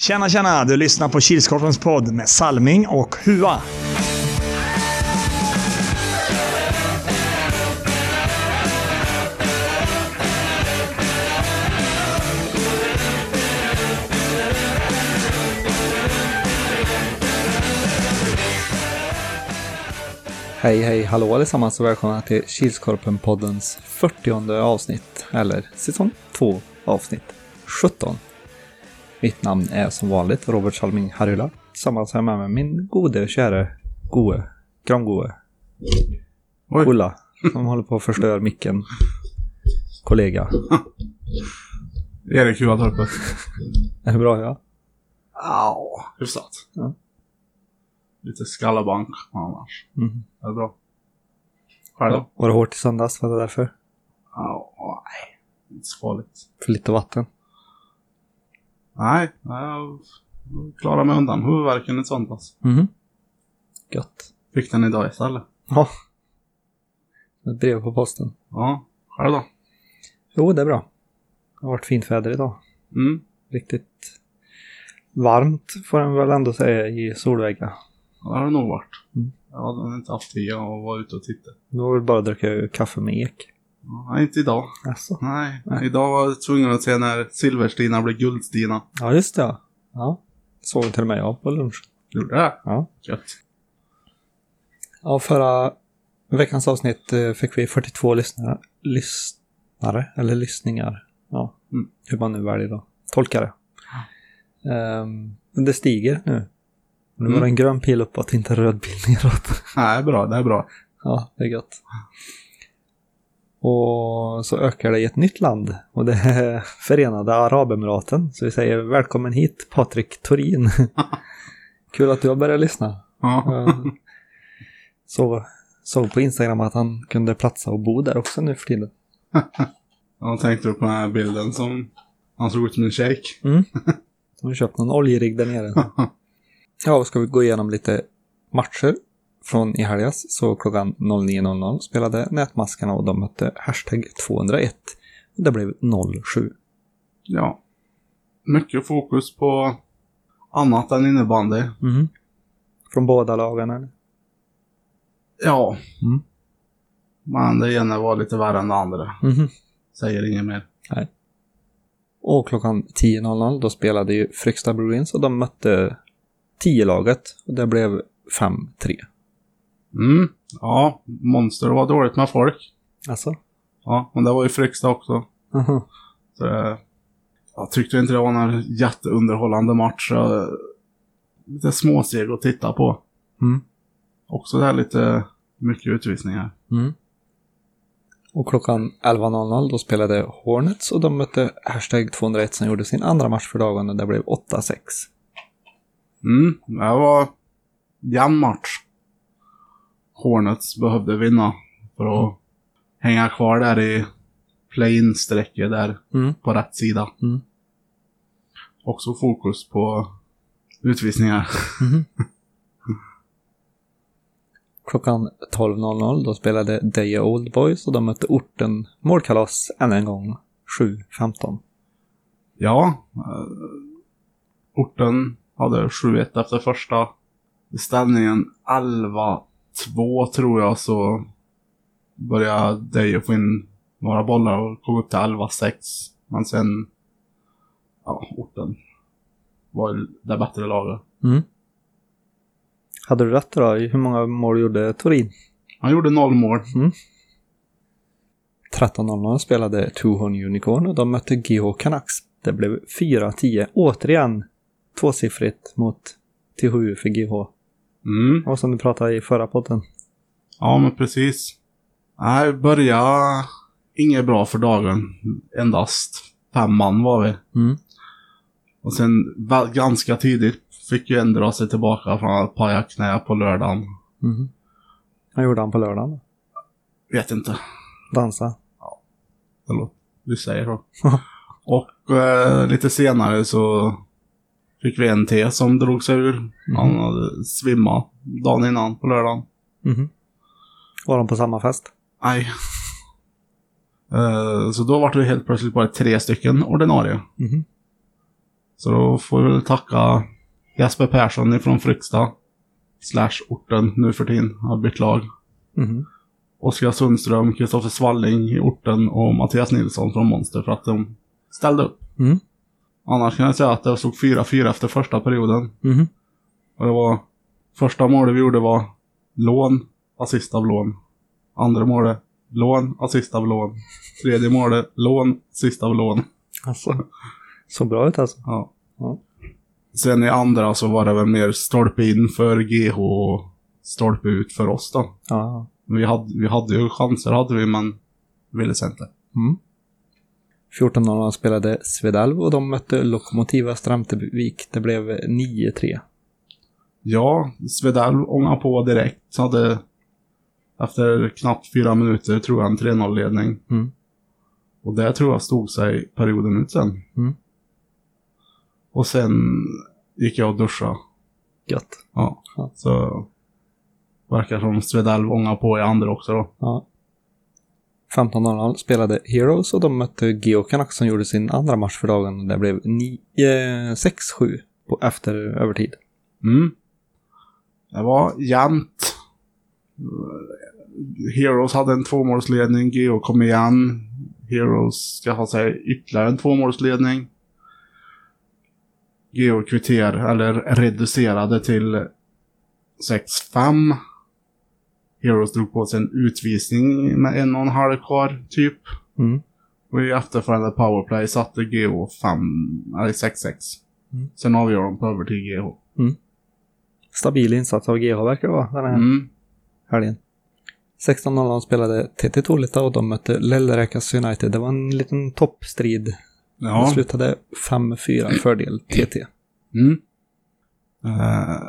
Tjena, tjena! Du lyssnar på Kilskorpens podd med Salming och Hua. Hej, hej, hallå allesammans och välkomna till Kilskorpen-poddens 40 avsnitt, eller säsong 2 avsnitt 17. Mitt namn är som vanligt Robert Salming Harjula. Tillsammans jag med mig min gode, käre, goe, grangoe Oj. Ulla, som håller på att förstöra micken. Kollega. Erik Juatorpet. Är det bra ja? Ja, hyfsat. Ja. Lite skallabank annars. Är det bra? Själv då? Var det hårt i söndags? Var det därför? Ja, nej. Inte så farligt. För lite vatten? Nej, jag klarar mig undan huvudvärken i söndags. Mhm. Gött. Fick den idag istället. Ja. Ett brev på posten. Ja, själv då? Jo, det är bra. Det har varit fint väder idag. Mm. riktigt varmt får man väl ändå säga i Solvägga. Ja, det har det nog varit. Mm. Jag hade inte haft tid att vara ute och titta. Det var väl bara dricka kaffe med ek. Nej, inte idag. Alltså. Nej. Nej. idag var jag tvungen att se när Silverstina blev Guldstina. Ja, just det. ja. Såg till och med jag på lunch. Gjorde det? Ja. Gött. Ja, förra veckans avsnitt eh, fick vi 42 lyssnare. Lyssnare, eller lyssningar. Ja, Mm. hur man nu väljer då. Tolka det. Men det stiger nu. Nu var Mm. det en grön pil uppåt, inte en röd pil neråt. Nej, bra. Det är bra. Ja, det är gött. Och så ökar det i ett nytt land och det är Förenade Arabemiraten. Så vi säger välkommen hit Patrik Torin. Kul att du har börjat lyssna. Så såg på Instagram att han kunde platsa och bo där också nu för tiden. Jag tänkte på den här bilden som han såg ut som en shake. Mm. De har köpt någon oljerigg där nere. Ja, och ska vi gå igenom lite matcher från i helgas. Så klockan 09.00 spelade Nätmaskarna och de mötte hashtag 201. Och det blev 07. Ja. Mycket fokus på annat än innebandy. Mhm. Från båda lagen eller? Ja. Mm. Men det ena var lite värre än det andra. Mhm. Säger inget mer. Och klockan 10.00 då spelade ju Fryksta Bruins och de mötte 10-laget. Och det blev 5-3. Mm. Ja, Monster var dåligt med folk. Alltså? Ja, men det var ju Fryksta också. Mhm. Så det, jag tyckte inte det var någon jätteunderhållande match. så Lite småseg att titta på. Mm. Också det här lite mycket utvisningar. Mm. Och klockan 11.00 då spelade Hornets och de mötte hashtag 201 som gjorde sin andra match för dagen och det blev 8-6. Mm, det var jämn match. Hornets behövde vinna för att mm. hänga kvar där i play-in-strecket där mm. på rätt sida. Mm. Också fokus på utvisningar. Mm-hmm. Klockan 12.00 då spelade Deja Old Boys och de mötte orten målkalas än en gång 7.15. Ja, eh, orten hade 7-1 efter första ställningen 11 två tror jag så började Dejo få in några bollar och kom upp till 11-6. Men sen, ja, orten var det bättre laget. Mm. Hade du rätt då? Hur många mål gjorde Torin? Han gjorde noll mål. Mm. 13-0 spelade Tuhon Unicorn och de mötte GH Canucks. Det blev 4-10. Återigen tvåsiffrigt mot T7 för GH. Mm. Och som du pratade i förra podden. Ja, men precis. Nej, börja inget bra för dagen. Endast fem man var vi. Mm. Och sen ganska tidigt fick ju en dra sig tillbaka från att paja knä på lördagen. Mhm. Vad gjorde han på lördagen? Vet inte. Dansa? Eller du säger så. och eh, lite senare så fick vi en till som drog sig ur. Han hade svimmat dagen innan på lördagen. Mhm. Var de på samma fest? Nej. Eh, så då var det helt plötsligt bara tre stycken ordinarie. Mhm. Så då får vi väl tacka Jesper Persson ifrån Fryksta. Slash orten nu för tiden. Har bytt lag. Mhm. Oskar Sundström, Kristoffer Svalling i orten och Mattias Nilsson från Monster för att de ställde upp. Mm. Annars kan jag säga att det stod 4-4 efter första perioden. Mhm. Och det var... Första målet vi gjorde var lån, assist av lån. Andra målet, lån, assist av lån. Tredje målet, lån, assist av lån. Alltså. Så bra ut alltså. Ja. Ja. Sen i andra så var det väl mer stolpe in för GH och stolpe ut för oss då. Ja. Vi hade, vi hade ju chanser hade vi, men ville inte. Mm. 14.00 spelade Svedalv och de mötte Lokomotiva Stramtevik. Det blev 9-3. Ja, Svedal ångade på direkt. Så hade efter knappt fyra minuter tror jag en 3-0-ledning. Mm. Och det tror jag stod sig perioden ut sen. Mm. Och sen gick jag och duschade. Gött. Ja. Ja. Så verkar som Svedal ångade på i andra också då. Ja. 15.00 spelade Heroes och de mötte Geocanucks som gjorde sin andra match för dagen. Det blev 6-7 efter övertid. Mm. Det var jämnt. Heroes hade en tvåmålsledning, Geo kom igen. Heroes ska ha sig ytterligare en tvåmålsledning. Geo kvitter, eller reducerade till 6-5. Heroes drog på sig en utvisning med en och en halv kvar, typ. Mm. Och i efterföljande powerplay satte GH 5, eller 6-6. Mm. Sen avgör de på övertid GH. Stabil insats av GH verkar det vara den här Mm. helgen. 16.00 spelade TT Tolita och de mötte Lellräkas United. Det var en liten toppstrid. Det Ja. slutade 5-4 fördel TT. Mm. Eh,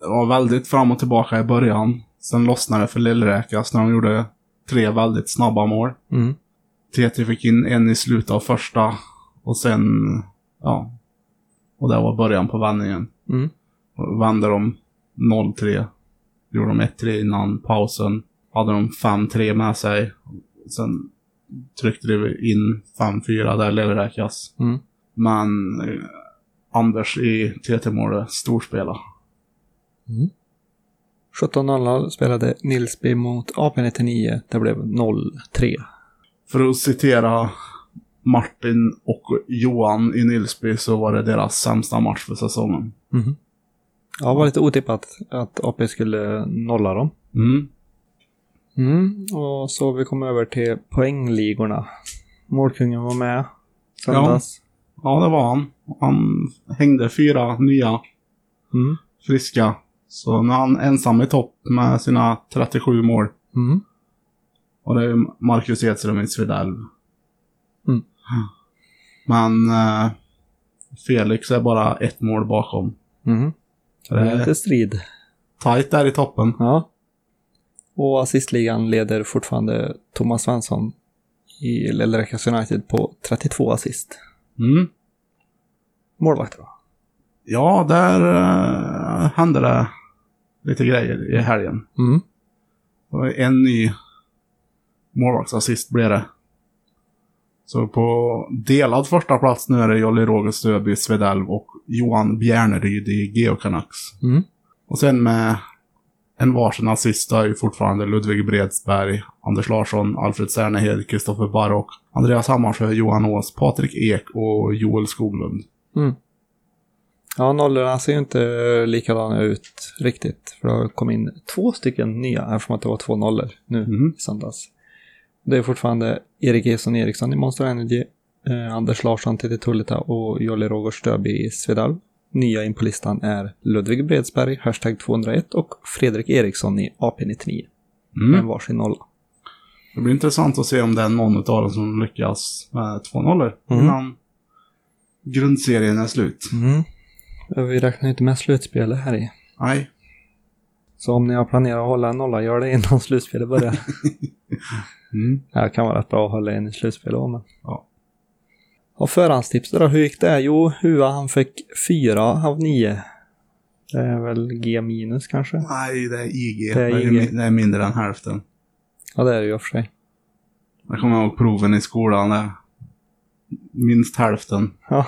det var väldigt fram och tillbaka i början. Sen lossnade det för Lillräkas när de gjorde tre väldigt snabba mål. Mm. TT fick in en i slutet av första och sen, ja. Och det var början på vändningen. Mm. Vände de 0-3. Gjorde de 1-3 innan pausen. Hade de 5-3 med sig. Sen tryckte de in 5-4 där Lillräkas. Mm. Men eh, Anders i TT-målet storspela. 17.00 spelade Nilsby mot AP99. Det blev 0-3. För att citera Martin och Johan i Nilsby så var det deras sämsta match för säsongen. Mhm. Ja, det var lite otippat att AP skulle nolla dem. Mm. Mm, och så vi kom över till poängligorna. Målkungen var med. Söndags. Ja, det var han. Han hängde fyra nya Mm. friska. Så nu är han ensam i topp med sina 37 mål. Mm. Och det är Marcus Edström i Svedalv. Mm. Men eh, Felix är bara ett mål bakom. Mm. Det är lite strid. tajt där i toppen. Ja. Och assistligan leder fortfarande Thomas Svensson i Lillräkas United på 32 assist. Mm. Målvakt då? Ja, där uh, hände det lite grejer i helgen. Mm. Var en ny målvaktsassist blev det. Så på delad första plats nu är det Jolly Roger Stöby, Svedalv och Johan Bjärneryd i Geo Canucks. Mm. Och sen med en varsin assist är ju fortfarande Ludvig Bredsberg, Anders Larsson, Alfred Cernehed, Kristoffer Barock, Andreas Hammarsjö, Johan Ås, Patrik Ek och Joel Skoglund. Mm. Ja, nollorna ser ju inte likadana ut riktigt. För det har kommit in två stycken nya, eftersom att det var två nollor nu Mhm. i söndags. Det är fortfarande Erik Eson Eriksson i Monster Energy, eh, Anders Larsson till Tullita och Jolly Roger Stöby i Svedalv. Nya in på listan är Ludvig Bredsberg, hashtag 201 och Fredrik Eriksson i AP99 med Mm. varsin nolla. Det blir intressant att se om det är någon av dem som lyckas med två nollor Mm. innan grundserien är slut. Mm. Vi räknar inte med slutspelet här i. Nej. Så om ni har planerat att hålla en nolla, gör det innan slutspelet börjar. Mm. Det kan vara rätt bra att hålla en i slutspelet men... Ja. Och förhandstips då, hur gick det? Jo, Hua han fick fyra av nio. Det är väl G minus kanske? Nej, det är IG. Det är IG. det är mindre än hälften. Ja, det är det ju i och för sig. Jag kommer ihåg proven i skolan. Det är minst hälften. Ja.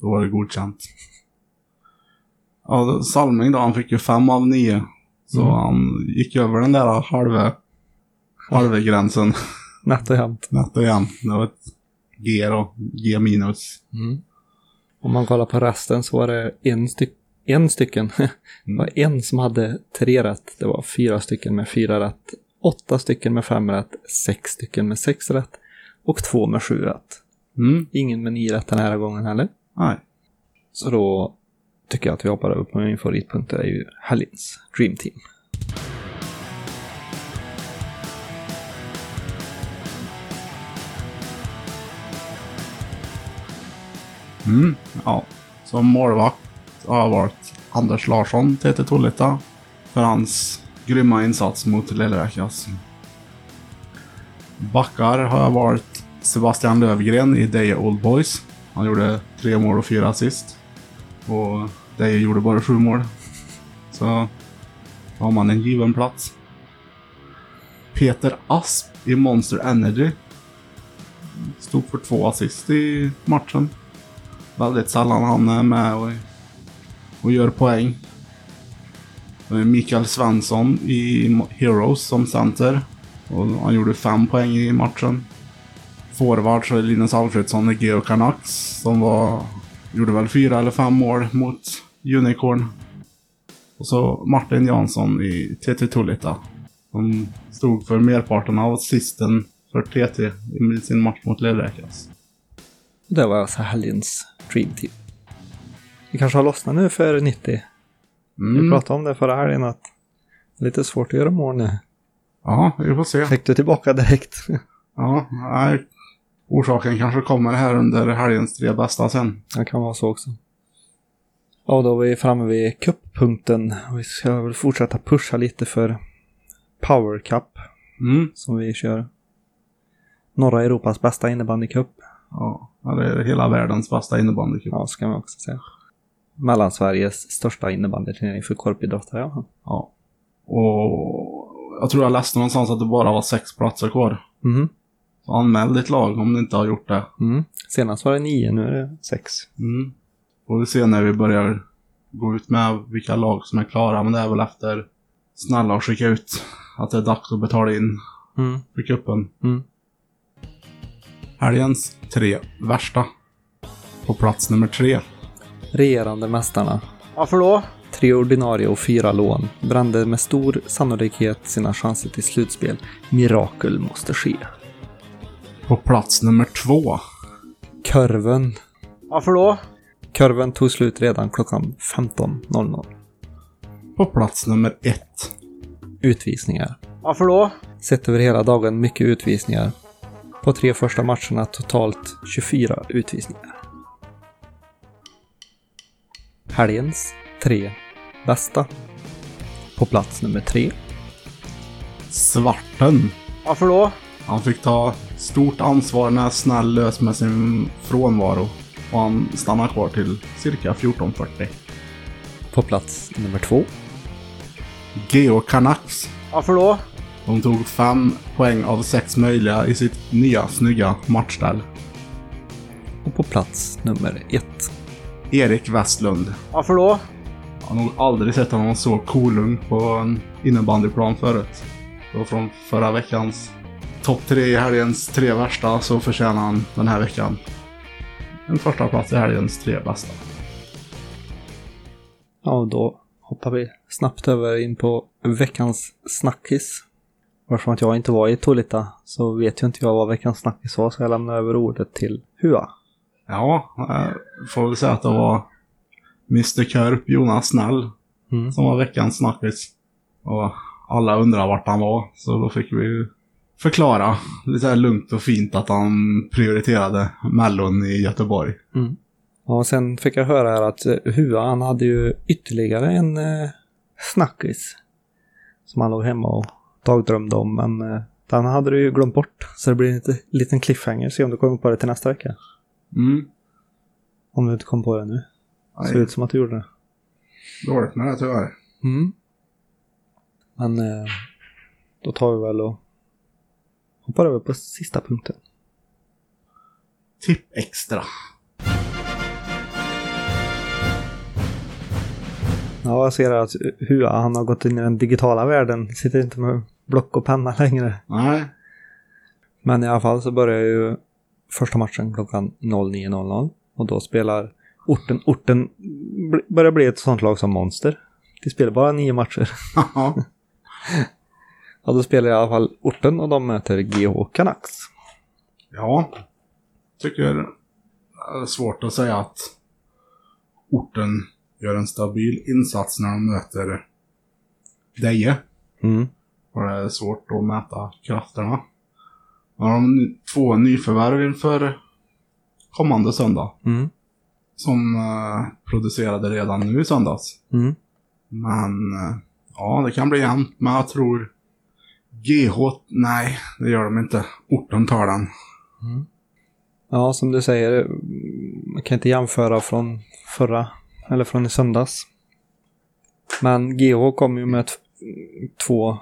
Då var det godkänt. Ja, Salming då, han fick ju fem av nio. Så Mm. han gick över den där halva, halva gränsen Nätt och jämnt. nätt och jämnt. Det var ett G då, G minus. Om man kollar på resten så var det en, styck, en stycken. Det var en som hade tre rätt. Det var fyra stycken med fyra rätt. Åtta stycken med fem rätt. Sex stycken med sex rätt. Och två med sju rätt. Mm, Ingen med nio rätt den här gången heller. nej. Så då tycker jag att vi hoppar upp på min favoritpunkt. Det är ju Hallins Dream Team. Mm, ja. Som målvakt har jag valt Anders Larsson, TT Tolita, För hans grymma insats mot Lillräkas. Backar har jag valt Sebastian Lövgren i Deje Old Boys. Han gjorde tre mål och fyra assist. Och Deje gjorde bara sju mål. Så har man en given plats. Peter Asp i Monster Energy. Stod för två assist i matchen väldigt sällan han är med och, och gör poäng. Mikael Svensson i Heroes som center. Och han gjorde fem poäng i matchen. Forward så är Linus Alfredsson i Geo Canucks som var, gjorde väl fyra eller fem mål mot Unicorn. Och så Martin Jansson i TT Tullita. Som stod för merparten av assisten för TT i sin match mot Ledräkas. Det var alltså helgens Dream Team. Vi kanske har lossnat nu för 90. Vi Mm. pratade om det förra helgen att det är lite svårt att göra mål nu. Ja, vi får se. Fick du tillbaka direkt? Ja, nej. Orsaken kanske kommer här under helgens tre bästa sen. Det kan vara så också. Ja, då är vi framme vid cuppunkten. Och Vi ska väl fortsätta pusha lite för Power Cup Mm. som vi kör. Norra Europas bästa innebandycup. Ja, är hela världens bästa innebandycup. Ja, ska man också säga. Mellansveriges största innebandyturnering för korpidrottare. Ja. Ja. Och jag tror jag läste någonstans att det bara var sex platser kvar. Mhm. Så anmäl ditt lag om ni inte har gjort det. Mm. Senast var det nio, nu är det sex. Mm. Får vi se när vi börjar gå ut med vilka lag som är klara. Men det är väl efter snälla och skicka ut att det är dags att betala in Mm. för cupen. Mm. Helgens tre värsta. På plats nummer tre. Regerande mästarna. Varför då? Tre ordinarie och fyra lån brände med stor sannolikhet sina chanser till slutspel. Mirakel måste ske. På plats nummer två. Kurven. Varför då? Kurven tog slut redan klockan 15.00. På plats nummer ett. Utvisningar. Varför då? Sett över hela dagen mycket utvisningar. På tre första matcherna totalt 24 utvisningar. Helgens tre bästa. På plats nummer tre. Svarten. Varför då? Han fick ta stort ansvar när Snäll lös med sin frånvaro. Och han stannar kvar till cirka 14.40. På plats nummer två. Geo Canucks. Varför då? De tog fem poäng av sex möjliga i sitt nya snygga matchställ. Och på plats nummer ett. Erik Westlund. Varför då? Jag har nog aldrig sett honom så kolugn på en innebandyplan förut. Och från förra veckans topp tre i helgens tre värsta så förtjänar han den här veckan en första plats i helgens tre bästa. Ja, då hoppar vi snabbt över in på veckans snackis. Eftersom att jag inte var i Tolita så vet ju inte jag vad veckans snackis var så jag lämnar över ordet till Hua. Ja, jag får väl säga att det var Mr Körp, Jonas Snäll, Mm. som var veckans snackis. Och alla undrar vart han var, så då fick vi förklara lite här lugnt och fint att han prioriterade Mellon i Göteborg. Mm. Och sen fick jag höra här att eh, Hua han hade ju ytterligare en eh, snackis. Som han låg hemma och dagdrömde om men eh, den hade du ju glömt bort. Så det blir en lite- liten cliffhanger. Se om du kommer på det till nästa vecka. Mm. Om du inte kom på det nu. Ser Nej, ut som att du gjorde det. dåligt med det tyvärr. Mm. Men eh, då tar vi väl och hoppar över på sista punkten. Tipp extra. Ja, jag ser att Hua, han har gått in i den digitala världen. Sitter inte med block och penna längre. Nej. Men i alla fall så börjar ju första matchen klockan 09.00 och då spelar orten, orten börjar bli ett sånt lag som Monster. De spelar bara nio matcher. Ja. Då spelar i alla fall orten och de möter GH Canucks. Ja. Tycker det är svårt att säga att orten gör en stabil insats när de möter Deje. Mm. Och det är svårt att mäta krafterna. Nu har de två nyförvärv inför kommande söndag. Mm. Som eh, producerade redan nu i söndags. Mm. Men eh, ja, det kan bli jämnt. Men jag tror GH, nej, det gör de inte. Orten tar den. Ja, som du säger, man kan inte jämföra från förra, eller från i söndags. Men GH kom ju med två,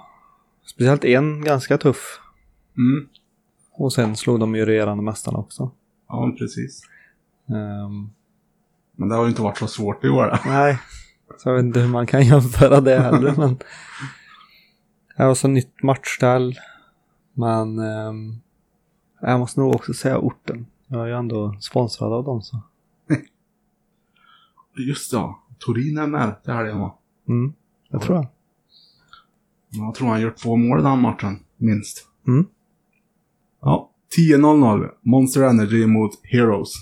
speciellt en ganska tuff. Mm. Och sen slog de ju regerande mästarna också. Ja, precis. Ehm, Men det har ju inte varit så svårt i år. nej, så jag vet inte hur man kan jämföra det heller. men det var så nytt matchställ. Men ehm, jag måste nog också säga orten. Jag är ju ändå sponsrad av dem så. Just ja, Torin är med till helgen va? Mm, jag tror jag. Jag tror han gjort två mål i den matchen, minst. Mm. Ja, 10.00. Monster Energy mot Heroes.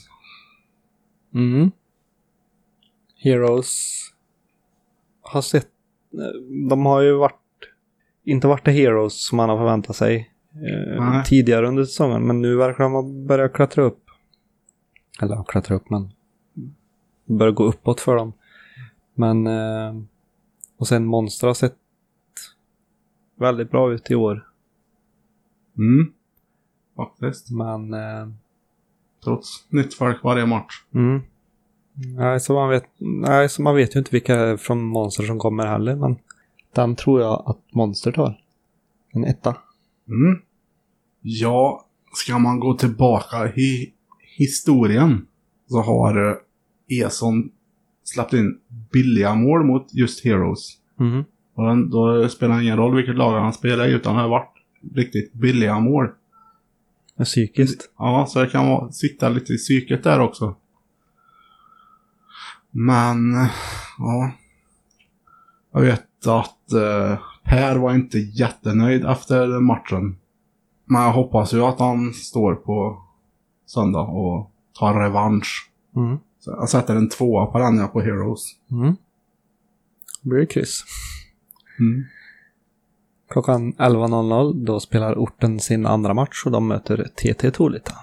Mm. Heroes har sett... De har ju varit... Inte varit det Heroes som man har förväntat sig eh, tidigare under säsongen. Men nu verkar de ha börjat klättra upp. Eller klättra upp men... Börjar gå uppåt för dem. Men... Eh, och sen Monster har sett väldigt bra ut i år. Mm. Faktiskt. Men... Eh, Trots nytt folk varje match. Mm. Nej, så man vet, nej, så man vet ju inte vilka från Monster som kommer heller, men den tror jag att Monster tar. En etta. Mm. Ja, ska man gå tillbaka i historien så har eh, Eson släppt in billiga mål mot just Heroes. Mm. Och den, då spelar det ingen roll vilket lag han spelar i utan det har varit riktigt billiga mål. Psykiskt. Ja, så det kan vara, sitta lite i psyket där också. Men, ja. Jag vet att eh, Per var inte jättenöjd efter matchen. Men jag hoppas ju att han står på söndag och tar revansch. Mm. Så jag sätter en tvåa på den jag på Heroes. Mm. Då blir det kryss. Mm. Klockan 11.00 då spelar orten sin andra match och de möter TT Tolita.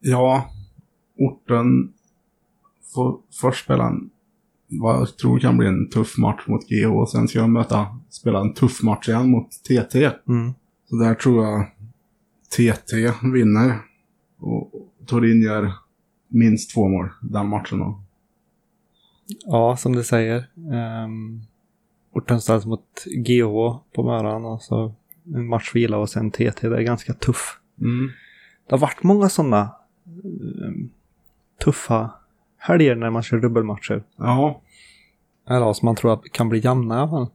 Ja, orten får först spela en, vad jag tror kan bli en tuff match mot GH och sen ska de möta, spela en tuff match igen mot TT. Mm. Så där tror jag TT vinner. Och Torin gör minst två mål den matchen då. Ja, som du säger. Um, orten ställs mot GH på morgonen och så en matchvila och sen TT. Det är ganska tuff. Mm. Det har varit många sådana tuffa helger när man kör dubbelmatcher. Ja, Eller som man tror att kan bli jämna i alla fall.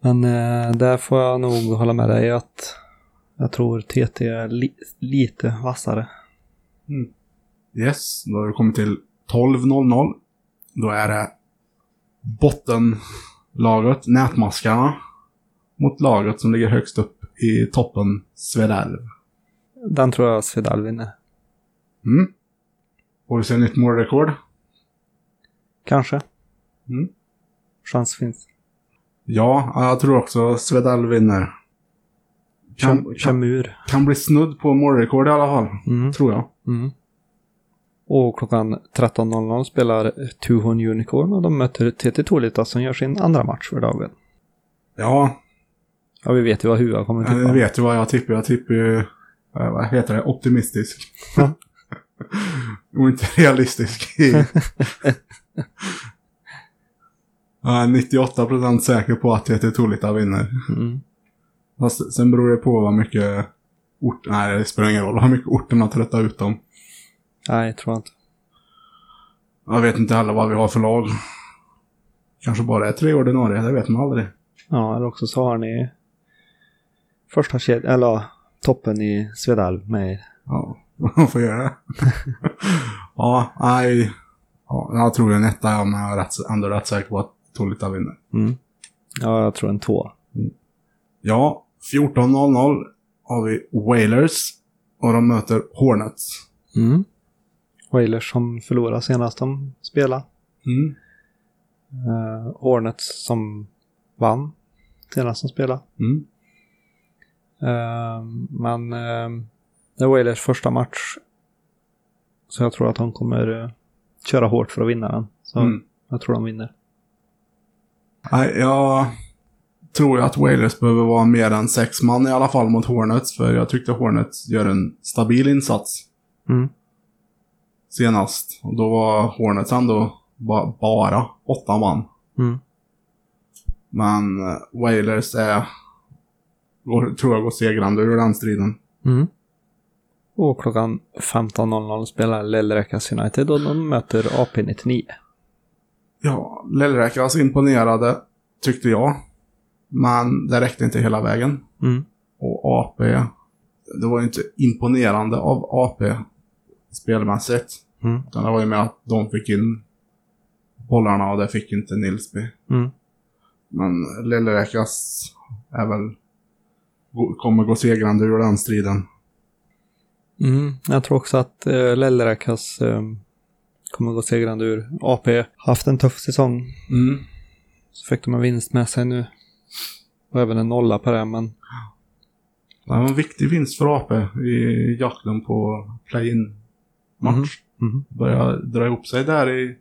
Men eh, där får jag nog hålla med dig att jag tror TT är li- lite vassare. yes. Då har vi kommit till 12.00. Då är det bottenlaget, Nätmaskarna, mot laget som ligger högst upp i toppen, Svedalv. Den tror jag Svedal vinner. Mm. Får vi se nytt målrekord? Kanske. Mm. Chans finns. Ja, jag tror också Svedal vinner. Kan, kan, kan bli snudd på målrekord i alla fall, Mm. tror jag. Mm. Och klockan 13.00 spelar Tuhon Unicorn och de möter TT Tolita som gör sin andra match för dagen. Ja, Ja, vi vet ju vad Hua kommer tippa. jag vet ju vad jag tippar. Jag tippar ju, eh, vad heter det, optimistisk. Och inte realistisk. jag är 98% säker på att TT Tolita vinner. Mm. Fast sen beror det på vad mycket ort... Nej, det spelar ingen roll hur mycket orterna tröttar ut dem. Nej, jag tror inte. Jag vet inte heller vad vi har för lag. kanske bara är tre ordinarie, det vet man aldrig. Ja, eller också så har ni första kedjan, eller toppen i Svedalv med er. Ja, man får göra ja, nej. Ja, jag tror en etta, men jag är rätt, ändå rätt säker på att Tolita vinner. Mm. Ja, jag tror en två. Ja, 14.00 har vi Whalers och de möter Hornets. Mm. Wailers som förlorade senast de spelade. Mm. Uh, Hornets som vann senast de spelade. Mm. Eh, men uh, det är Wailers första match. Så jag tror att de kommer eh, köra hårt för att vinna den. Så Mm. jag tror de vinner. Nej, jag tror att Whalers behöver vara mer än sex man i alla fall mot Hornets, för jag tyckte Hornets gör en stabil insats Mm. senast. Och då var Hornets ändå ba bara åtta man. Mm. Men eh, Whalers är, tror jag går segrande ur den striden. Mm. Och klockan 15.00 spelar Lellräkas United och de möter AP99. Ja, Lillräkas imponerade, tyckte jag. Men det räckte inte hela vägen. Mm. Och AP, det var ju inte imponerande av AP spelmässigt. Mm. Utan det var ju med att de fick in bollarna och det fick inte Nilsby. Mm. Men Lillräkas är väl, kommer gå segrande ur den striden. Mm. Jag tror också att uh, Lellräkas eh, kommer gå segrande ur. AP haft en tuff säsong. Mm. Så fick de en vinst med sig nu. Och även en nolla på det, men Det var en viktig vinst för AP i jakten på play-in-match. Mhm. Börjar dra ihop sig där i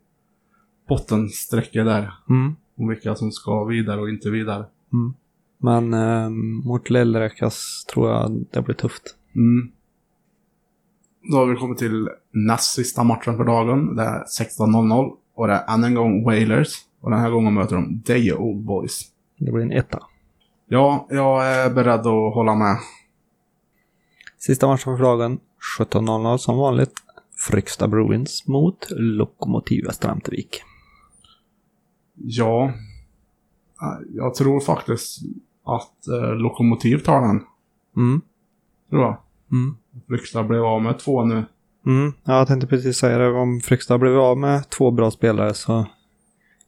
bottensträcket där. Mm. Om vilka som ska vidare och inte vidare. Men eh, mot Lellräkas tror jag det blir tufft. Mm. Då har vi kommit till näst sista matchen för dagen. Det är 16.00 och det är än en gång Whalers. Och den här gången möter de Deje Old Boys. Det blir en etta. Ja, jag är beredd att hålla med. Sista matchen för dagen 17.00 som vanligt. Fryksta Bruins mot Lokomotiv Västra Ämtervik. Ja, jag tror faktiskt att eh, Lokomotiv tar den. Mm. Tror jag. Mm. Fryksta blev av med två nu. Mm. Ja, jag tänkte precis säga det. Om Fryksta blev av med två bra spelare så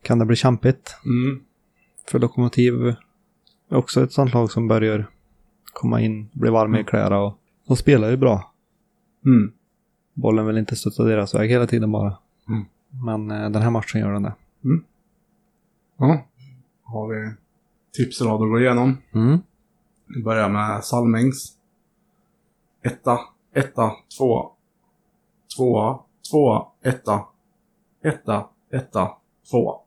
kan det bli kämpigt. Mm. För Lokomotiv är också ett sånt lag som börjar komma in, bli varma i kläderna och de spelar ju bra. Mm. Bollen vill inte studsa deras väg hela tiden bara. Mm. Men eh, den här matchen gör den det. Ja. Har vi tipsrad att gå igenom. Mm. Vi börjar med Salmings. Etta, etta, tvåa. Tvåa, tvåa, etta. Etta, etta, tvåa.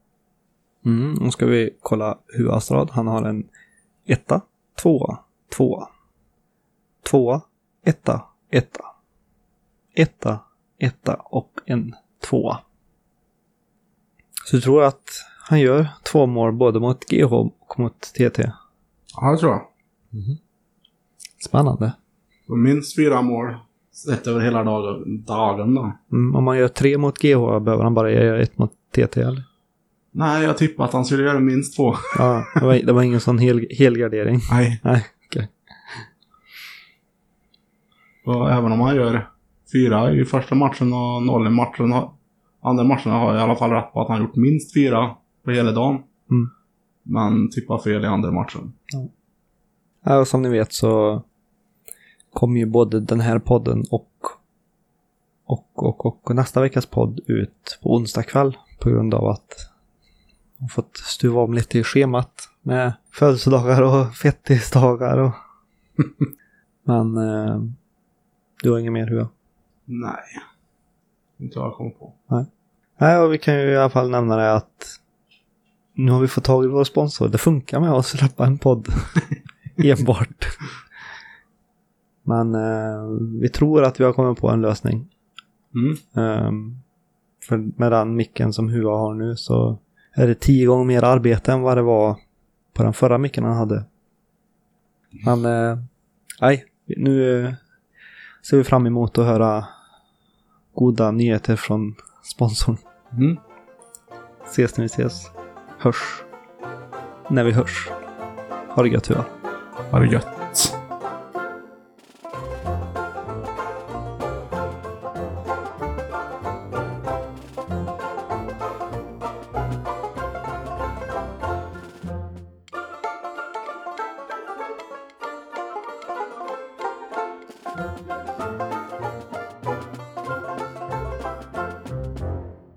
Mm. Nu ska vi kolla Huastrad. Han har en etta, tvåa, tvåa. Tvåa, etta, etta. Etta, etta och en tvåa. Så du tror att han gör två mål både mot GH och mot TT? Ja, det tror jag. Spännande. Minst fyra mål sett över hela dagen, dagen då. Mm, om man gör tre mot GH behöver han bara göra ett mot TT eller? Nej, jag tippar att han skulle göra minst två. Ja, det var, det var ingen sån hel, helgardering. Nej, Nej, okej. och även om han gör fyra i första matchen och noll i matchen. har- Andra matchen har jag i alla fall rätt på att han gjort minst fyra på hela dagen. Mm. Men tippar fel i andra matchen. Ja, och som ni vet så kommer ju både den här podden och, och, och, och nästa veckas podd ut på onsdag kväll på grund av att jag fått stuva om lite i schemat med födelsedagar och fettisdagar och... Men eh, du har inget mer huvud? Nej. Inte vad jag kommer på. Nej, och vi kan ju i alla fall nämna det att nu har vi fått tag i vår sponsor. Det funkar med att släppa en podd enbart. Men eh, vi tror att vi har kommit på en lösning. Mm. Ehm, för med den micken som Hua har nu så är det tio gånger mer arbete än vad det var på den förra micken han hade. Men eh, nej, nu eh, ser vi fram emot att höra goda nyheter från sponsorn. Mm. Ses när vi ses. hörs när vi hörs. Ha det gött Hua. Ha det gött.